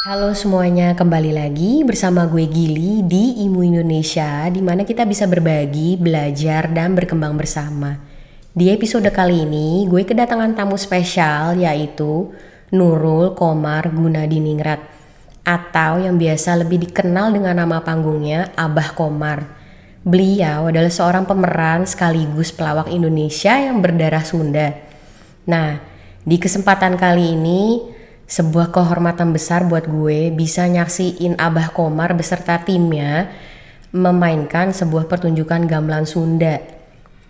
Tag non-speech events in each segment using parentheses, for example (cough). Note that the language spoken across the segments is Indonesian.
Halo semuanya, kembali lagi bersama gue Gili di Imu Indonesia di mana kita bisa berbagi, belajar, dan berkembang bersama. Di episode kali ini, gue kedatangan tamu spesial yaitu Nurul Komar Gunadiningrat atau yang biasa lebih dikenal dengan nama panggungnya Abah Komar. Beliau adalah seorang pemeran sekaligus pelawak Indonesia yang berdarah Sunda. Nah, di kesempatan kali ini sebuah kehormatan besar buat gue bisa nyaksiin Abah Komar beserta timnya memainkan sebuah pertunjukan gamelan Sunda.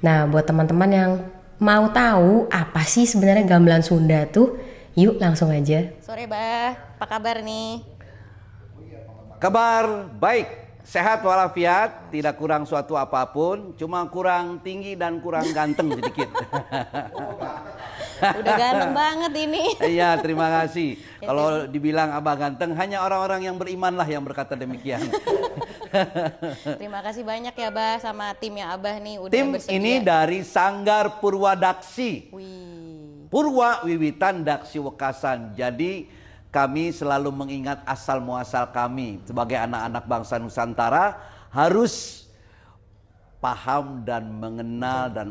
Nah, buat teman-teman yang mau tahu apa sih sebenarnya gamelan Sunda tuh, yuk langsung aja. Sore Bah, apa kabar nih? Kabar baik, sehat walafiat, tidak kurang suatu apa pun, cuma kurang tinggi dan kurang ganteng sedikit. (laughs) Udah ganteng banget ini. (laughs) Iya, terima kasih. Kalau dibilang abah ganteng, hanya orang-orang yang beriman lah yang berkata demikian. (laughs) Terima kasih banyak ya Bah sama timnya Abah nih udah Tim bersedia. ini dari Sanggar Purwadaksi. Wih. Purwa Wiwitan Daksi Wekasan. Jadi kami selalu mengingat asal muasal kami sebagai anak-anak bangsa Nusantara harus paham dan mengenal dan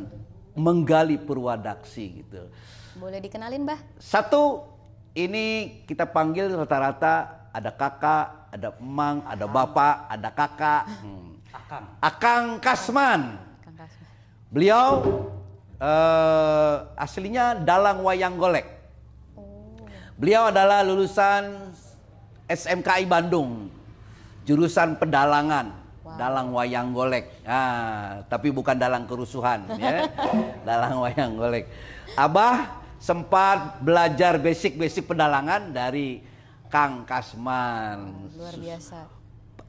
menggali Purwadaksi gitu. Boleh dikenalin Bah? Satu, ini kita panggil rata-rata ada kakak, ada emang, ada bapak, ada kakak. Hmm. Akang. Akang Kasman. Kang Kasman. Beliau eh, aslinya dalang wayang golek. Beliau adalah lulusan SMKI Bandung, jurusan pedalangan, dalang wayang golek. Ah, tapi bukan dalang kerusuhan, ya. (laughs) dalang wayang golek. Abah sempat belajar basic-basic pedalangan dari Kang Kasman. Luar biasa.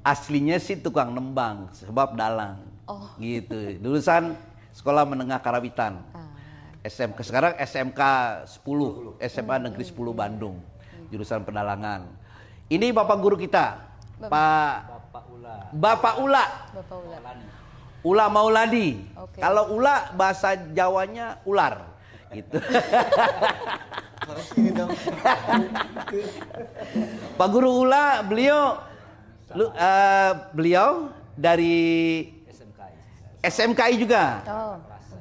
Aslinya sih tukang nembang, sebab dalang. Oh. Gitu. Lulusan Sekolah Menengah Karawitan. Ah. SMK sekarang SMK 10, SMA Negeri 10 Bandung. Jurusan pedalangan. Ini Bapak guru kita. Pak Bapak Ula. Bapak Ula. Ula Mauladi. Oke. Kalau Ula bahasa Jawanya ular. Gitu. Pak Guru Ula, beliau lu- eh, beliau dari SMKI juga. Oh.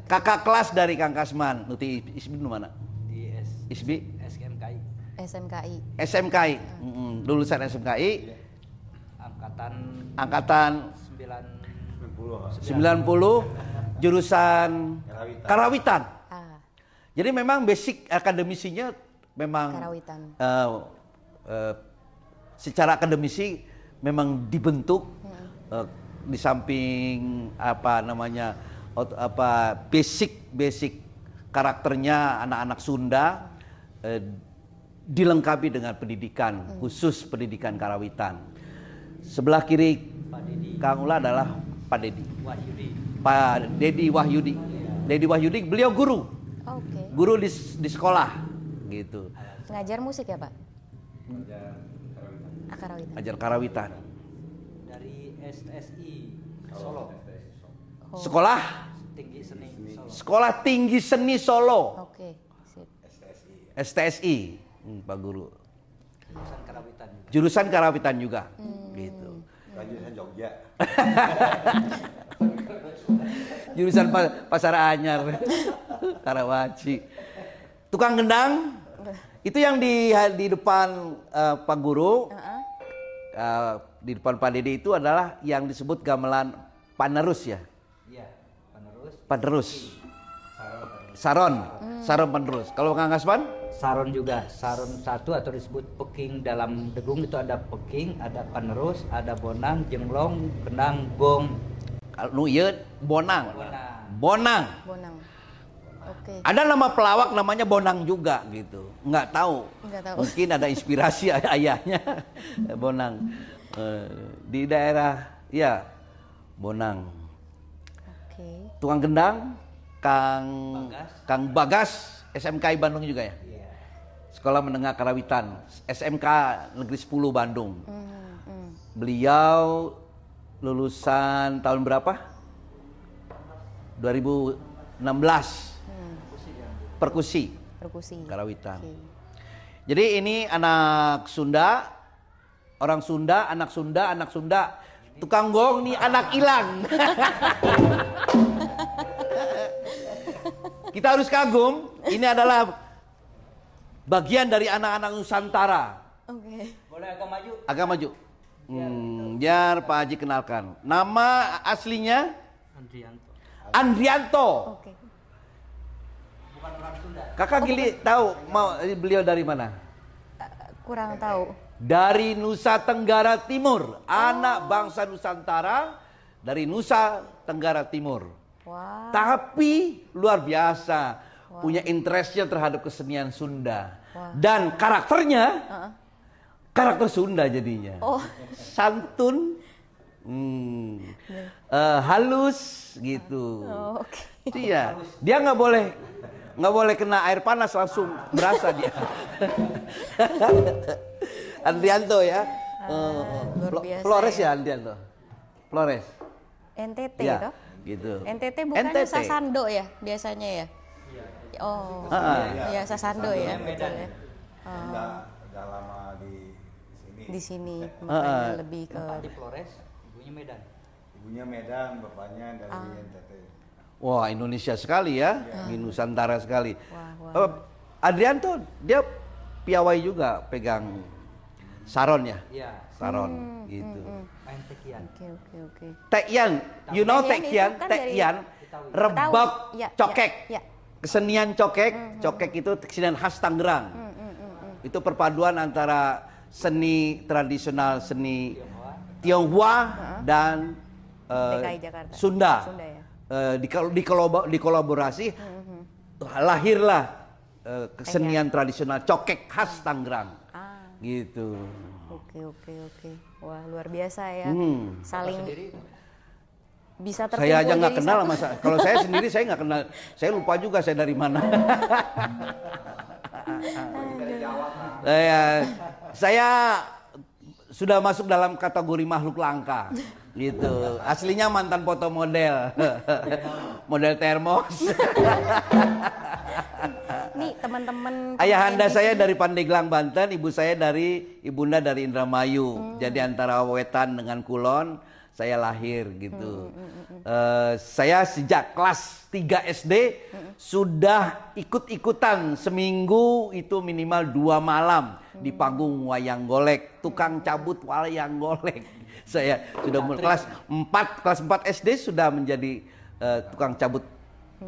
Kakak kelas dari Kang Kasman. Nuti Isbi di mana? di S Isbi SKMKI SMKI. SMKI. Mm-mm, lulusan SMKI angkatan angkatan 9 90 jurusan Karawitan. Ah, Jadi memang basic akademisinya memang Karawitan. eh, eh, secara akademisi memang dibentuk eh, di samping apa namanya ot- apa basic basic karakternya anak-anak Sunda eh, dilengkapi dengan pendidikan khusus pendidikan Karawitan. Sebelah kiri Kang Ula adalah Pak Dedi. Wahyudi Pak Dedi Wahyudi. Dedi Wahyudi beliau guru, Oke. Guru di, di sekolah gitu. Ngajar musik ya Pak? Akarawitan. Ajar Karawitan. dari SSI Solo Oh. Sekolah tinggi seni Solo Sekolah Tinggi Seni Solo, Oke, sip. STSI, Hmm, Pak Guru. jurusan Karawitan Jurusan Karawitan juga, gitu. Lanjutan Jogja. (laughs) Jurusan Pa- Pasar Anyar, (laughs) Karawaci. Tukang gendang, itu yang di di depan eh, Pak Guru, Heeh. eh, di depan Pak Dede itu adalah yang disebut gamelan panerus ya, iya penerus panerus. Saron, Saron panerus. Kalau Kang Kasman? Saron juga Saron satu atau disebut peking dalam degung itu ada peking ada penerus ada bonang jenglong kendang gong Kalau nu ieu Bonang. Bonang. Bonang. Bonang. Oke. Ada nama pelawak namanya Bonang juga gitu. Nggak tahu. Nggak tahu. Mungkin ada inspirasi ay- ayahnya (laughs) Bonang. Eh, di daerah ya Bonang. Oke. Tukang gendang Kang Bagas. Kang Bagas SMKI Bandung juga ya. iya Sekolah Menengah Karawitan SMK Negeri 10 Bandung. Hmm, hmm. Beliau lulusan tahun berapa? 2016. Perkusi Perkusi. Karawitan. Oke. Jadi ini anak Sunda orang Sunda, anak Sunda, anak Sunda. Tukang gong nih anak hilang. (laughs) Kita harus kagum, ini adalah bagian dari anak-anak Nusantara. Oke. Boleh agak maju? Agak maju. Hmm, biar Pak Haji kenalkan. Nama aslinya Andrianto. Andrianto. Oke. Sunda. Kakak Gili tahu mau beliau dari mana? Kurang tahu. Dari Nusa Tenggara Timur, anak bangsa Nusantara dari Nusa Tenggara Timur. Wah. Tapi luar biasa, punya interestnya terhadap kesenian Sunda dan karakternya karakter Sunda jadinya. Oh. Santun, hmm, eh, halus gitu. Oh, Oke. Iya, dia nggak boleh nggak boleh kena air panas langsung berasa dia. (laughs) Andrianto ya. Luar Flo- biasa Flores ya. ya Andrianto. Flores. NTT Ya, toh? gitu. NTT bukannya NTT. Sasando ya biasanya ya? Oh. Ah, Iya Sasando ya. Medan. betul ya. Udah, udah lama di sini. Di sini Ah, makanya lebih ke di Flores, ibunya Medan. Ibunya Medan, bapaknya dari NTT. Wah Indonesia sekali ya, di Nusantara sekali. Wah, wah. Eh, Adrianto dia piawai juga pegang saron ya, Iya. saron Hmm, gitu. Main tekian. Oke oke oke. Tekian, you know Tekian tekian, kan tekian, rebab Ya, cokek. ya, ya. Kesenian cokek, cokek itu kesenian khas Tangerang. Itu perpaduan antara seni tradisional seni Tionghoa dan eh, DKI Jakarta. Sunda. Sunda ya. Eh, dikol- dikolobo- dikolaborasi lahirlah eh, kesenian tradisional cokek khas Tangerang. Ah, Gitu. oke oke oke. Wah luar biasa ya. Hmm. Saling bisa Saya aja nggak kenal sama saya. Kalau saya sendiri saya nggak kenal. (laughs) Saya lupa juga saya dari mana. saya, saya sudah masuk dalam kategori makhluk langka. (laughs) Gitu. Aslinya mantan foto model. (laughs) model termos. Nih teman-teman. Ayahanda pemain saya dari Pandeglang, Banten, ibu saya dari ibunda dari Indramayu. Jadi antara Wetan dengan Kulon, saya lahir gitu. Eh, saya sejak kelas 3 SD sudah ikut-ikutan seminggu itu minimal dua malam di panggung wayang golek, tukang cabut wayang golek. Saya sudah mulai kelas 4 kelas 4 SD sudah menjadi eh, tukang cabut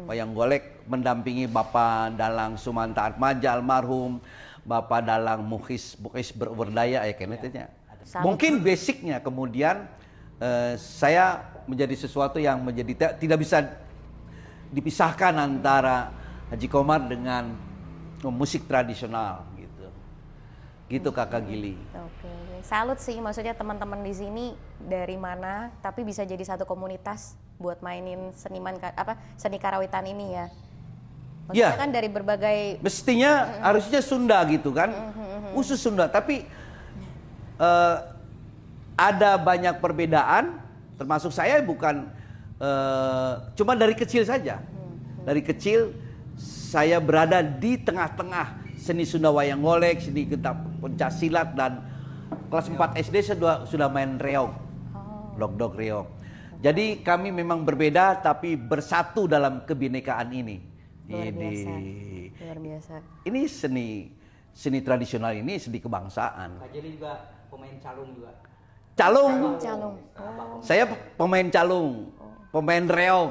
wayang golek mendampingi Bapak Dalang Sumanta Atmaja almarhum, Bapak Dalang Mukhis Mukhis Berdaya ya kenetnya. Salut. Mungkin basicnya kemudian eh, saya menjadi sesuatu yang menjadi ti- tidak bisa dipisahkan antara Haji Komar dengan musik tradisional gitu. Kakak Gili. Oke, oke. salut sih maksudnya teman-teman di sini dari mana tapi bisa jadi satu komunitas buat mainin seniman apa seni karawitan ini ya. Maksudnya Ya. kan dari berbagai Mestinya harusnya Sunda gitu kan, khusus Sunda. Tapi eh, ada banyak perbedaan, termasuk saya bukan eh, cuma dari kecil saja. Dari kecil saya berada di tengah-tengah seni Sunda wayang golek, seni getap pencaksilat dan kelas 4 SD sudah sudah main reog, dog reog. Jadi kami memang berbeda tapi bersatu dalam kebinekaan ini. luar Ini biasa. Luar biasa. ini seni seni tradisional ini seni kebangsaan. Jeli juga pemain calung juga. Calung, Calung. Oh, saya pe- pemain calung, pemain reog.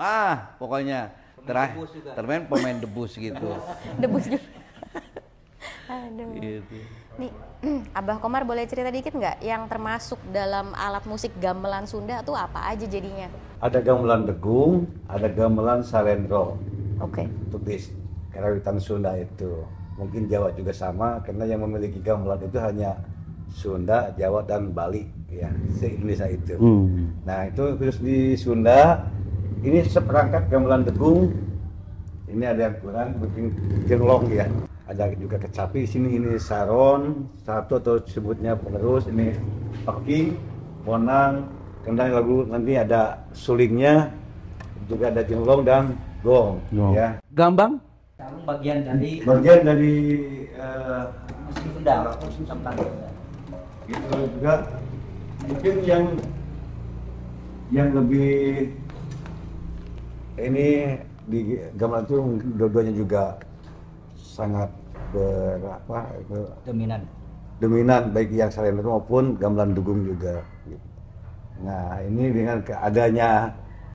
Ah, pokoknya terakhir termain pemain debus gitu. (laughs) debus juga. Aduh. gitu. Nih, (clears throat) Abah Komar boleh cerita dikit nggak yang termasuk dalam alat musik gamelan Sunda tuh apa aja jadinya? Ada gamelan degung, ada gamelan salendro. Oke. Untuk di karawitan Sunda itu. Mungkin Jawa juga sama karena yang memiliki gamelan itu hanya Sunda, Jawa dan Bali ya, se-Indonesia itu. Nah, itu khusus di Sunda ini seperangkat gamelan degung. Ini ada yang kurang bikin jenglong ya. Ada juga kecapi di sini ini saron, satu atau sebutnya penerus ini peking, bonang, kendang lagu nanti ada sulingnya, juga ada jenglong dan gong ya. Gambang? Bagian dari Bagian dari eh, musim sampan. gitu juga mungkin yang yang lebih ini di gamelan itu dua-duanya juga sangat berapa itu dominan dominan baik yang salendro maupun gamelan dugung juga. gitu. Nah ini dengan keadanya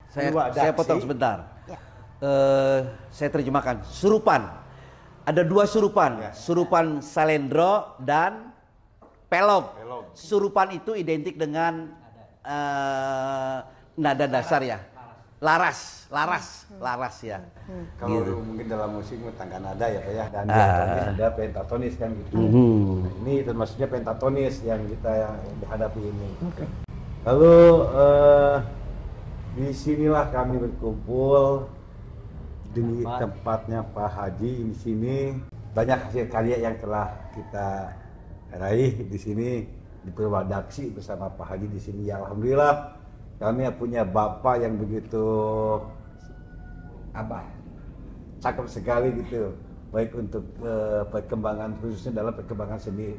Saya, dua saya potong sebentar. Ya. Eh, saya terjemahkan. Surupan. Ada dua surupan. Ya. Surupan salendro dan pelog. Pelog. Surupan itu identik dengan eh, nada dasar ya. Laras, laras, laras ya. Kalau Gitu. mungkin dalam musik tangga nada ya Pak ya dan diatonis ada pentatonis kan gitu. Mhm. Nah, ini termasuknya pentatonis yang kita yang hadapi ini. Lalu eh, di sinilah kami berkumpul di Tempat. tempatnya Pak Haji di sini banyak hasil karya yang telah kita raih di sini di Purwadaksi bersama Pak Haji di sini. Ya alhamdulillah kami punya bapak yang begitu apa cakep sekali gitu baik untuk eh, perkembangan khususnya dalam perkembangan seni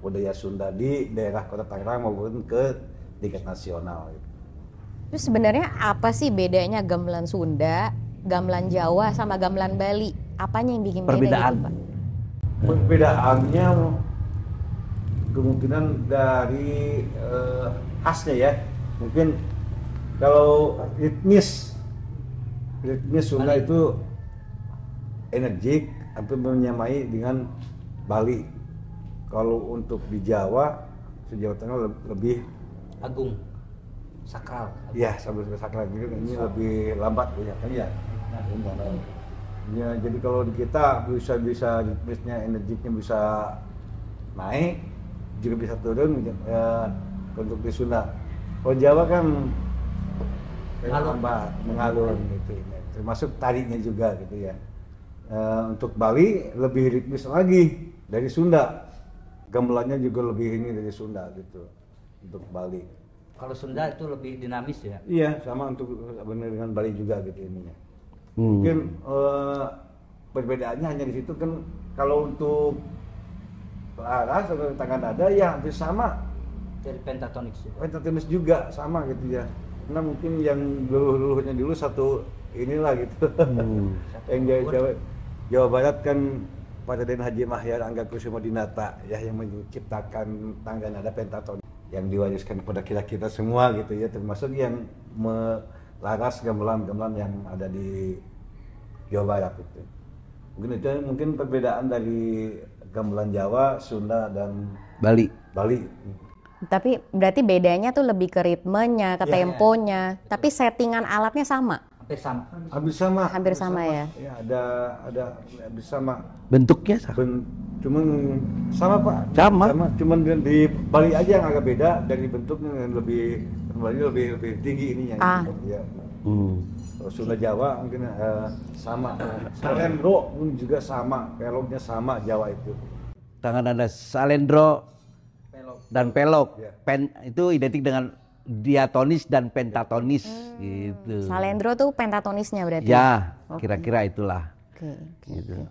budaya Sunda di daerah Kota Tangerang maupun ke tingkat nasional. gitu. Terus sebenarnya apa sih bedanya gamelan Sunda, gamelan Jawa sama gamelan Bali? Apanya yang bikin beda Perbedaan. gitu, Pak? Perbedaannya kemungkinan dari eh, khasnya ya mungkin kalau ritmis ritmis Sunda itu energik hampir menyamai dengan Bali. Kalau untuk di Jawa Jawa Tengah le- lebih agung sakral. Ya sambil sakral. Ini ini lebih lambat punya kan ya ya jadi kalau di kita bisa bisa ritmisnya energiknya bisa naik juga bisa turun ya, untuk di Sunda. Kalau Jawa kan kayak Mengalun. lambat mengalun gitu ya. termasuk tarinya juga gitu ya Eh, untuk Bali lebih ritmis lagi dari Sunda gamelannya juga lebih ini dari Sunda gitu untuk Bali kalau Sunda itu lebih dinamis ya Iya, sama untuk benar dengan Bali juga gitu ininya. Hmm. Mungkin eh, perbedaannya hanya di situ kan kalau untuk laras atau tangan nada ya hampir sama. dari pentatonik sih Pentatonis juga sama gitu ya. Karena mungkin yang dulu-dulunya dulu satu inilah gitu. Hmm. (laughs) yang Jawa, Jawa, Jawa Barat kan pada Den Haji Mahyar Angga Kusuma Dinata ya yang menciptakan tangga nada pentatonik yang diwariskan kepada kita kita semua gitu ya termasuk yang melaras gamelan-gamelan yang ada di Jawa Barat itu. Mungkin itu mungkin perbedaan dari gamelan Jawa, Sunda dan Bali. Bali. Tapi berarti bedanya tuh lebih ke ritmenya, ke Iya, iya. temponya. Tapi settingan alatnya sama. hampir sama Hampir sama. Hampir sama ya. Ya ada ada hampir sama. Bentuknya sama. Ben, cuman sama pak Sama. cuman di, di Bali aja yang agak beda dari bentuknya yang lebih Bali lebih lebih tinggi ininya Ah. ya. Hmm. Sunda Jawa mungkin eh, sama Salendro pun juga sama peloknya sama Jawa itu Tangan ada salendro dan pelok. Ya. Pen itu identik dengan diatonis dan pentatonis gitu. Salendro tuh pentatonisnya berarti. Ya, kira-kira itulah. Oke. Gitu.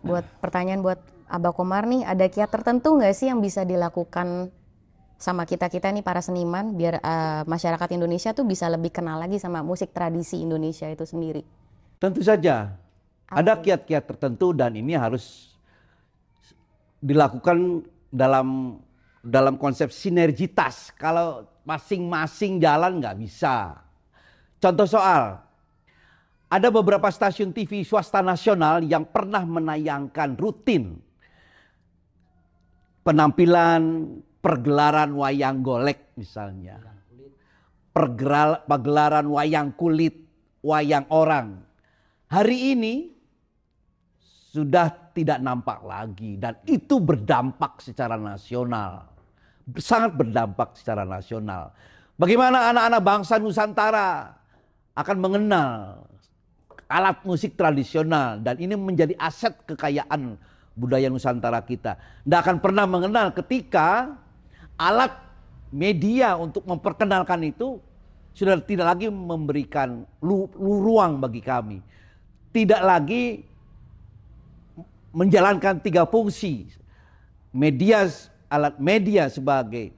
Buat pertanyaan buat Abah Komar nih, ada kiat tertentu nggak sih yang bisa dilakukan sama kita kita nih para seniman biar eh, masyarakat Indonesia tuh bisa lebih kenal lagi sama musik tradisi Indonesia itu sendiri. Tentu saja ada kiat-kiat tertentu dan ini harus dilakukan dalam dalam konsep sinergitas. Kalau masing-masing jalan nggak bisa. Contoh soal, ada beberapa stasiun TV swasta nasional yang pernah menayangkan rutin penampilan pergelaran wayang golek misalnya. Pergeral, pagelaran wayang kulit, wayang orang. Hari ini sudah tidak nampak lagi dan itu berdampak secara nasional. Sangat berdampak secara nasional. Bagaimana anak-anak bangsa Nusantara akan mengenal alat musik tradisional dan ini menjadi aset kekayaan budaya Nusantara kita. Tidak akan pernah mengenal ketika alat media untuk memperkenalkan itu sudah tidak lagi memberikan ruang bagi kami. Tidak lagi menjalankan tiga fungsi. Media alat media sebagai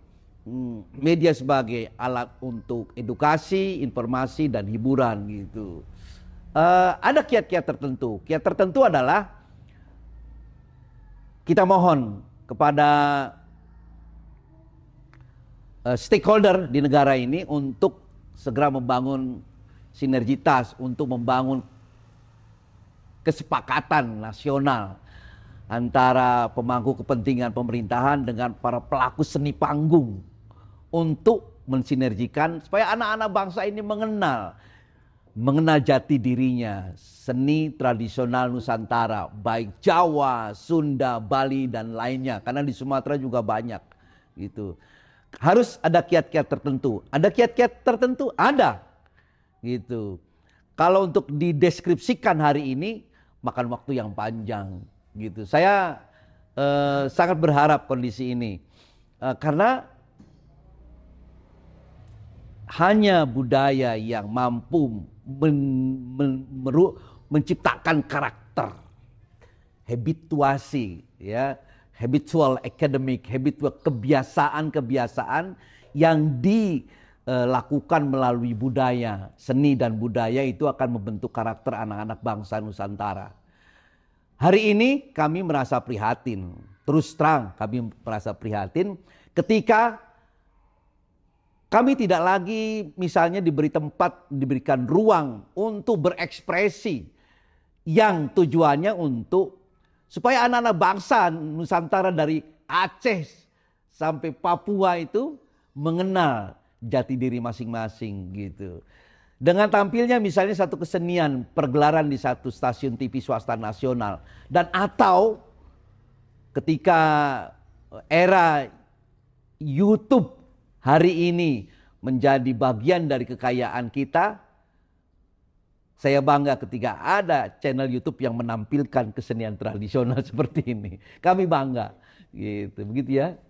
hmm, media sebagai alat untuk edukasi, informasi dan hiburan gitu. Uh, ada kiat-kiat tertentu. Kiat tertentu adalah kita mohon kepada uh, stakeholder di negara ini untuk segera membangun sinergitas untuk membangun kesepakatan nasional antara pemangku kepentingan pemerintahan dengan para pelaku seni panggung untuk mensinergikan supaya anak-anak bangsa ini mengenal mengenal jati dirinya seni tradisional Nusantara baik Jawa, Sunda, Bali dan lainnya karena di Sumatera juga banyak gitu. Harus ada kiat-kiat tertentu. Ada kiat-kiat tertentu? Ada. Gitu. Kalau untuk dideskripsikan hari ini makan waktu yang panjang gitu. Saya eh, sangat berharap kondisi ini eh, karena hanya budaya yang mampu men, men, meru, menciptakan karakter, habituasi, ya, habitual academic, habitual kebiasaan-kebiasaan yang dilakukan melalui budaya, seni dan budaya itu akan membentuk karakter anak-anak bangsa Nusantara. Hari ini kami merasa prihatin, terus terang kami merasa prihatin ketika kami tidak lagi misalnya diberi tempat, diberikan ruang untuk berekspresi yang tujuannya untuk supaya anak-anak bangsa Nusantara dari Aceh sampai Papua itu mengenal jati diri masing-masing gitu. Dengan tampilnya misalnya satu kesenian pergelaran di satu stasiun TV swasta nasional dan atau ketika era YouTube hari ini menjadi bagian dari kekayaan kita, saya bangga ketika ada channel YouTube yang menampilkan kesenian tradisional (laughs) seperti ini. Kami bangga, gitu, begitu ya.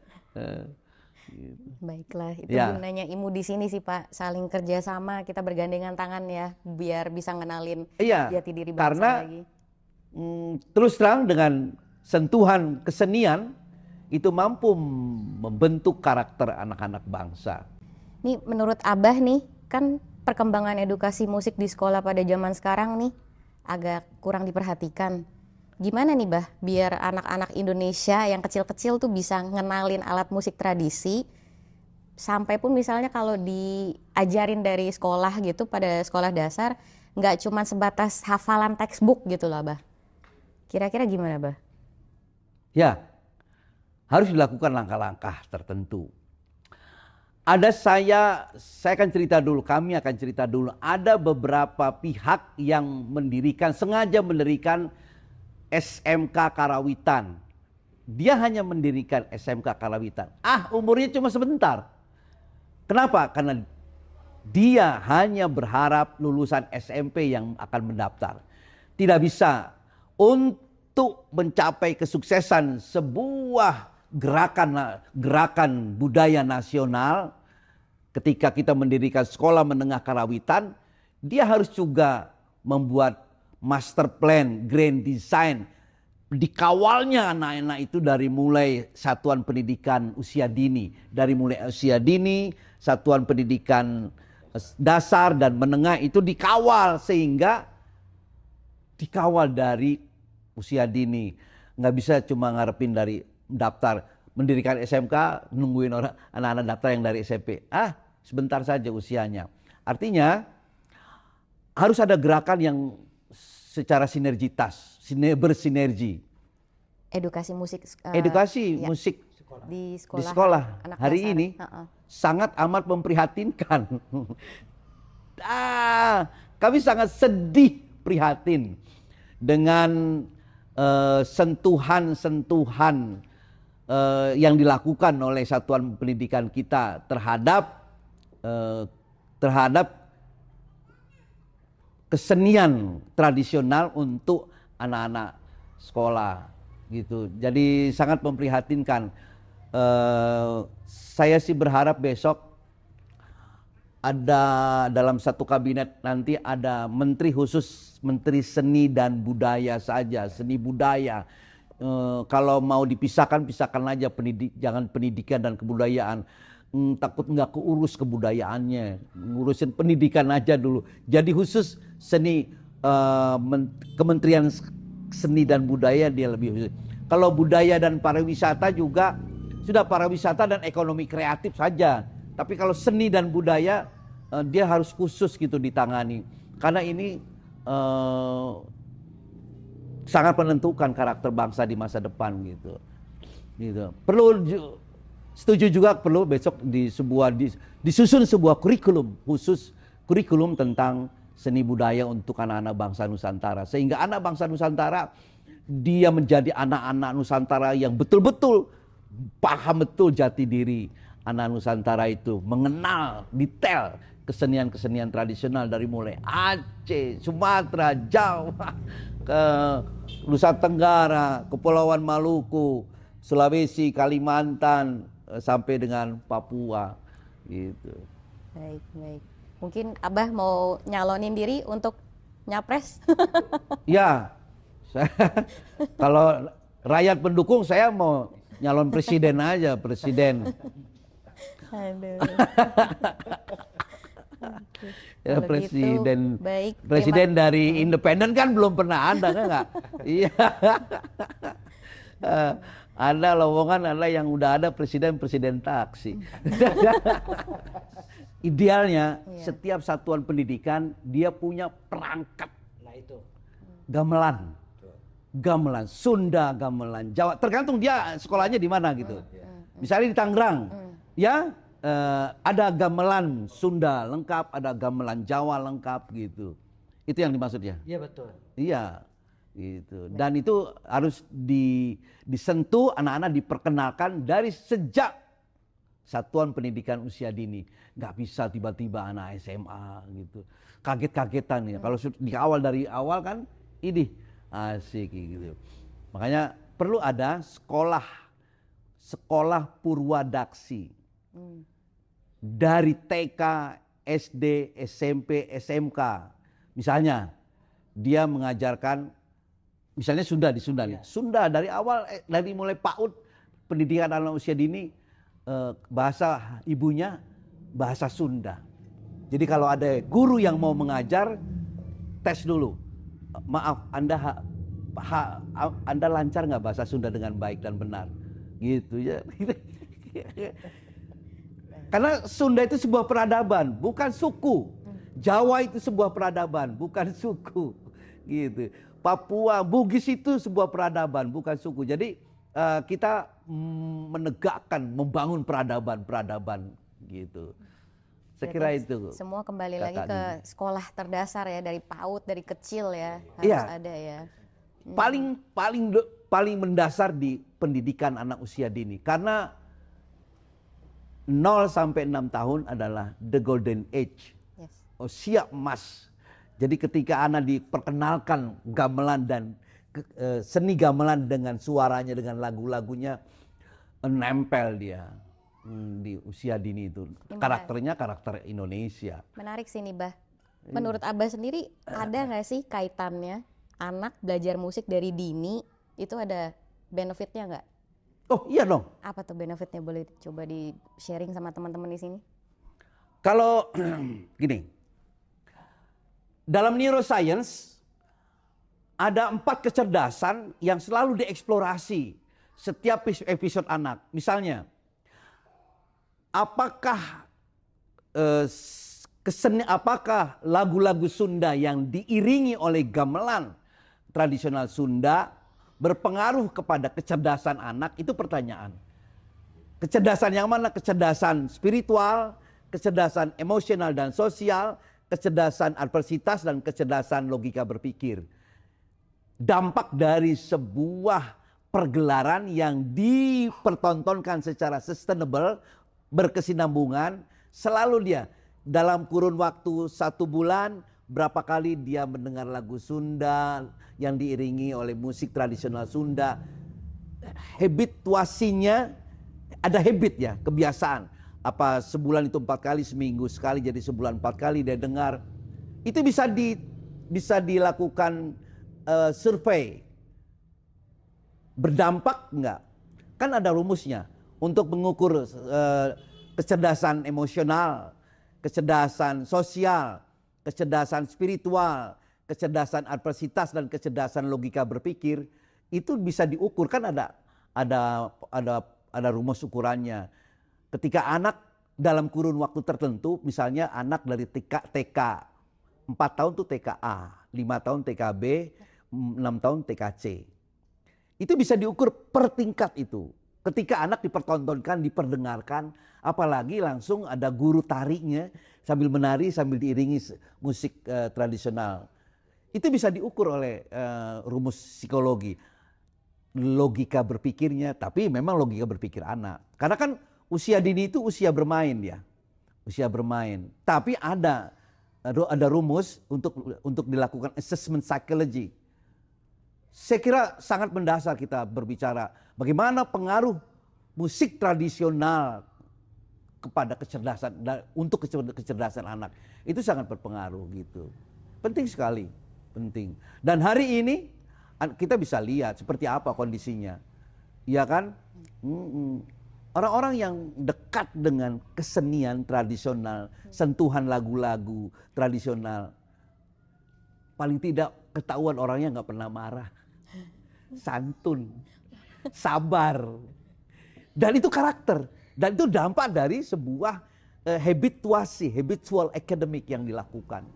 Gitu. Baiklah, itu Ya. gunanya IMU di sini sih Pak, saling kerjasama, kita bergandengan tangan ya, biar bisa ngenalin Iya, jati diri bangsa karena lagi. mm, terus terang dengan sentuhan kesenian itu mampu membentuk karakter anak-anak bangsa. Nih menurut Abah nih, kan perkembangan edukasi musik di sekolah pada zaman sekarang nih agak kurang diperhatikan. Gimana nih Bah, biar anak-anak Indonesia yang kecil-kecil tuh bisa ngenalin alat musik tradisi, sampai pun misalnya kalau diajarin dari sekolah gitu pada sekolah dasar, nggak cuma sebatas hafalan textbook gitu loh Bah. Kira-kira gimana Bah? Ya, harus dilakukan langkah-langkah tertentu. Ada saya, saya akan cerita dulu, kami akan cerita dulu. Ada beberapa pihak yang mendirikan, sengaja mendirikan SMK Karawitan. Dia hanya mendirikan SMK Karawitan. Ah, umurnya cuma sebentar. Kenapa? Karena dia hanya berharap lulusan SMP yang akan mendaftar. Tidak bisa untuk mencapai kesuksesan sebuah gerakan gerakan budaya nasional ketika kita mendirikan sekolah menengah karawitan, dia harus juga membuat master plan, grand design. Dikawalnya anak-anak itu dari mulai satuan pendidikan usia dini. Dari mulai usia dini, satuan pendidikan dasar dan menengah itu dikawal sehingga dikawal dari usia dini. Nggak bisa cuma ngarepin dari daftar mendirikan SMK nungguin orang anak-anak daftar yang dari SMP. Ah, sebentar saja usianya. Artinya harus ada gerakan yang secara sinergitas, sine- bersinergi. Edukasi musik eh, Edukasi ya, musik di sekolah, di sekolah anak hari dasar. ini Heeh. sangat amat memprihatinkan. (laughs) ah, kami sangat sedih prihatin dengan eh, sentuhan-sentuhan eh, yang dilakukan oleh satuan pendidikan kita terhadap eh, terhadap kesenian tradisional untuk anak-anak sekolah gitu. Jadi sangat memprihatinkan. Eh, saya sih berharap besok ada dalam satu kabinet nanti ada menteri khusus menteri seni dan budaya saja, seni budaya. eh, kalau mau dipisahkan pisahkan aja pendidik jangan pendidikan dan kebudayaan Hmm, takut nggak keurus kebudayaannya. Ngurusin pendidikan aja dulu. Jadi khusus seni men- Kementerian Seni dan Budaya dia lebih khusus. Kalau budaya dan pariwisata juga sudah pariwisata dan ekonomi kreatif saja. Tapi kalau seni dan budaya eh, dia harus khusus gitu ditangani. Karena ini eh, sangat menentukan karakter bangsa di masa depan gitu. Gitu. Perlu setuju juga perlu besok di sebuah di- disusun sebuah kurikulum khusus kurikulum tentang seni budaya untuk anak-anak bangsa Nusantara. Sehingga anak bangsa Nusantara dia menjadi anak-anak Nusantara yang betul-betul paham betul jati diri anak Nusantara itu. Mengenal detail kesenian-kesenian tradisional dari mulai Aceh, Sumatera, Jawa, (laughs) ke Nusa Tenggara, Kepulauan Maluku, Sulawesi, Kalimantan, sampai dengan Papua gitu. Baik, baik. Mungkin Abah mau nyalonin diri untuk nyapres? (laughs) Ya, saya, (laughs) kalau rakyat pendukung saya mau nyalon presiden aja, presiden. Aduh. (laughs) Ya, Kalau gitu, presiden. baik. Presiden dari independen kan belum pernah ada kan nggak? Iya. Ada lowongan ada yang udah ada presiden presiden taksi. (laughs) Idealnya Iya. setiap satuan pendidikan dia punya perangkat Nah itu. gamelan. Gamelan, Sunda gamelan, Jawa. Tergantung dia sekolahnya di mana gitu. Misalnya di Tangerang, ya eh, ada gamelan Sunda lengkap, ada gamelan Jawa lengkap gitu. Itu yang dimaksud ya. Iya betul. Iya, gitu. Dan itu harus di, disentuh anak-anak diperkenalkan dari sejak satuan pendidikan usia dini. Nggak bisa tiba-tiba anak SMA gitu. Kaget-kagetan ya. Kalau su- di awal dari awal kan ini asik gitu. Makanya perlu ada sekolah sekolah purwadaksi dari TK, SD, SMP, SMK. Misalnya dia mengajarkan misalnya Sunda di Sunda nih. Sunda dari awal eh, dari mulai PAUD pendidikan anak usia dini eh, bahasa ibunya bahasa Sunda. Jadi kalau ada guru yang mau mengajar tes dulu. Maaf, Anda ha- ha- Anda lancar nggak bahasa Sunda dengan baik dan benar? Gitu ya. (laughs) Karena Sunda itu sebuah peradaban, bukan suku. Jawa itu sebuah peradaban, bukan suku. Gitu. Papua, Bugis itu sebuah peradaban, bukan suku. Jadi eh, kita menegakkan, membangun peradaban-peradaban gitu. Saya kira itu. Semua kembali lagi ke sekolah terdasar ya dari PAUD dari kecil ya harus Iya. ada ya. paling paling de- paling mendasar di pendidikan anak usia dini karena 0 sampai 6 tahun adalah the golden age Yes. usia emas. Jadi ketika anak diperkenalkan gamelan dan eh, seni gamelan dengan suaranya dengan lagu-lagunya nempel dia hmm, di usia dini itu. Karakternya karakter Indonesia. Menarik sih nih Bah. Iya. Menurut Abah sendiri ada nggak sih kaitannya anak belajar musik dari dini itu ada benefitnya nggak? Oh iya dong. Apa tuh benefitnya boleh coba di sharing sama teman-teman di sini? Kalau (clears throat) gini, dalam neuroscience ada empat kecerdasan yang selalu dieksplorasi setiap epis- episode anak. Misalnya, apakah eh, keseni, apakah lagu-lagu Sunda yang diiringi oleh gamelan tradisional Sunda berpengaruh kepada kecerdasan anak? Itu pertanyaan. Kecerdasan yang mana? Kecerdasan spiritual, kecerdasan emosional dan sosial, kecerdasan adversitas dan kecerdasan logika berpikir. Dampak dari sebuah pergelaran yang dipertontonkan secara sustainable, berkesinambungan, selalu dia dalam kurun waktu satu bulan berapa kali dia mendengar lagu Sunda yang diiringi oleh musik tradisional Sunda, habituasinya ada habit ya, kebiasaan. Apa sebulan itu empat kali, seminggu sekali jadi sebulan empat kali dia dengar. Itu bisa di bisa dilakukan eh, survei berdampak enggak? Kan ada rumusnya untuk mengukur eh, kecerdasan emosional, kecerdasan sosial, kecerdasan spiritual, kecerdasan adversitas dan kecerdasan logika berpikir itu bisa diukur kan ada ada ada ada rumus ukurannya. Ketika anak dalam kurun waktu tertentu, misalnya anak dari TK TK 4 tahun tuh TKA, 5 tahun TKB, 6 tahun TKC. Itu bisa diukur per tingkat itu. Ketika anak dipertontonkan, diperdengarkan, apalagi langsung ada guru tariknya sambil menari sambil diiringi musik uh, tradisional. Itu bisa diukur oleh uh, rumus psikologi logika berpikirnya, tapi memang logika berpikir anak. Karena kan usia dini itu usia bermain ya, usia bermain. Tapi ada ada rumus untuk untuk dilakukan assessment psychology. Saya kira sangat mendasar kita berbicara bagaimana pengaruh musik tradisional kepada kecerdasan untuk kecerdasan anak itu sangat berpengaruh gitu. Penting sekali, penting. Dan hari ini kita bisa lihat seperti apa kondisinya. Iya kan? Orang-orang yang dekat dengan kesenian tradisional, sentuhan lagu-lagu tradisional, paling tidak ketahuan orangnya nggak pernah marah, santun, sabar, dan itu karakter, dan itu dampak dari sebuah uh, habituasi, habitual academic yang dilakukan,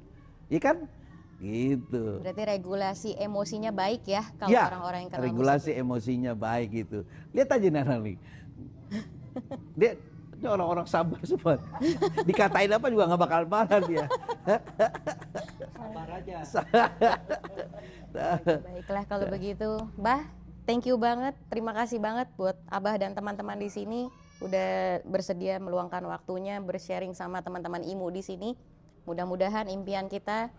iya kan? Gitu. Berarti regulasi emosinya baik ya kalau ya, orang-orang yang kenal regulasi musik. emosinya baik gitu. Lihat aja Nana nih. Dia ini orang-orang sabar semua. (laughs) Dikatain apa juga nggak bakal marah dia. Sabar aja. (laughs) Baiklah kalau begitu, Bah, thank you banget, terima kasih banget buat Abah dan teman-teman di sini udah bersedia meluangkan waktunya bersharing sama teman-teman IMU di sini. Mudah-mudahan impian kita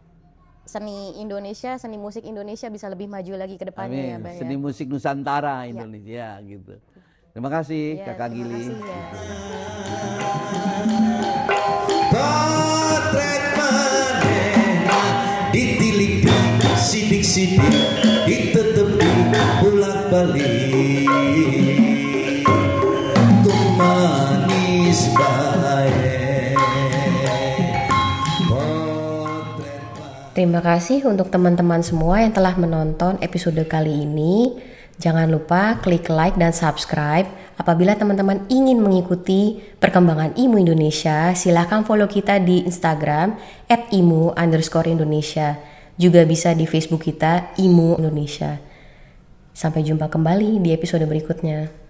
seni Indonesia, seni musik Indonesia bisa lebih maju lagi ke depannya ya, Mbak ya. Seni musik Nusantara ya. Indonesia ya. gitu. Terima kasih ya, Kakak terima Gili. Kasih, ya. Potret ditilik sidik-sidik ditetepi bolak balik manis baik Terima kasih untuk teman-teman semua yang telah menonton episode kali ini. Jangan lupa klik like dan subscribe. Apabila teman-teman ingin mengikuti perkembangan IMU Indonesia, silahkan follow kita di Instagram at IMU underscore Indonesia. Juga bisa di Facebook kita IMU Indonesia. Sampai jumpa kembali di episode berikutnya.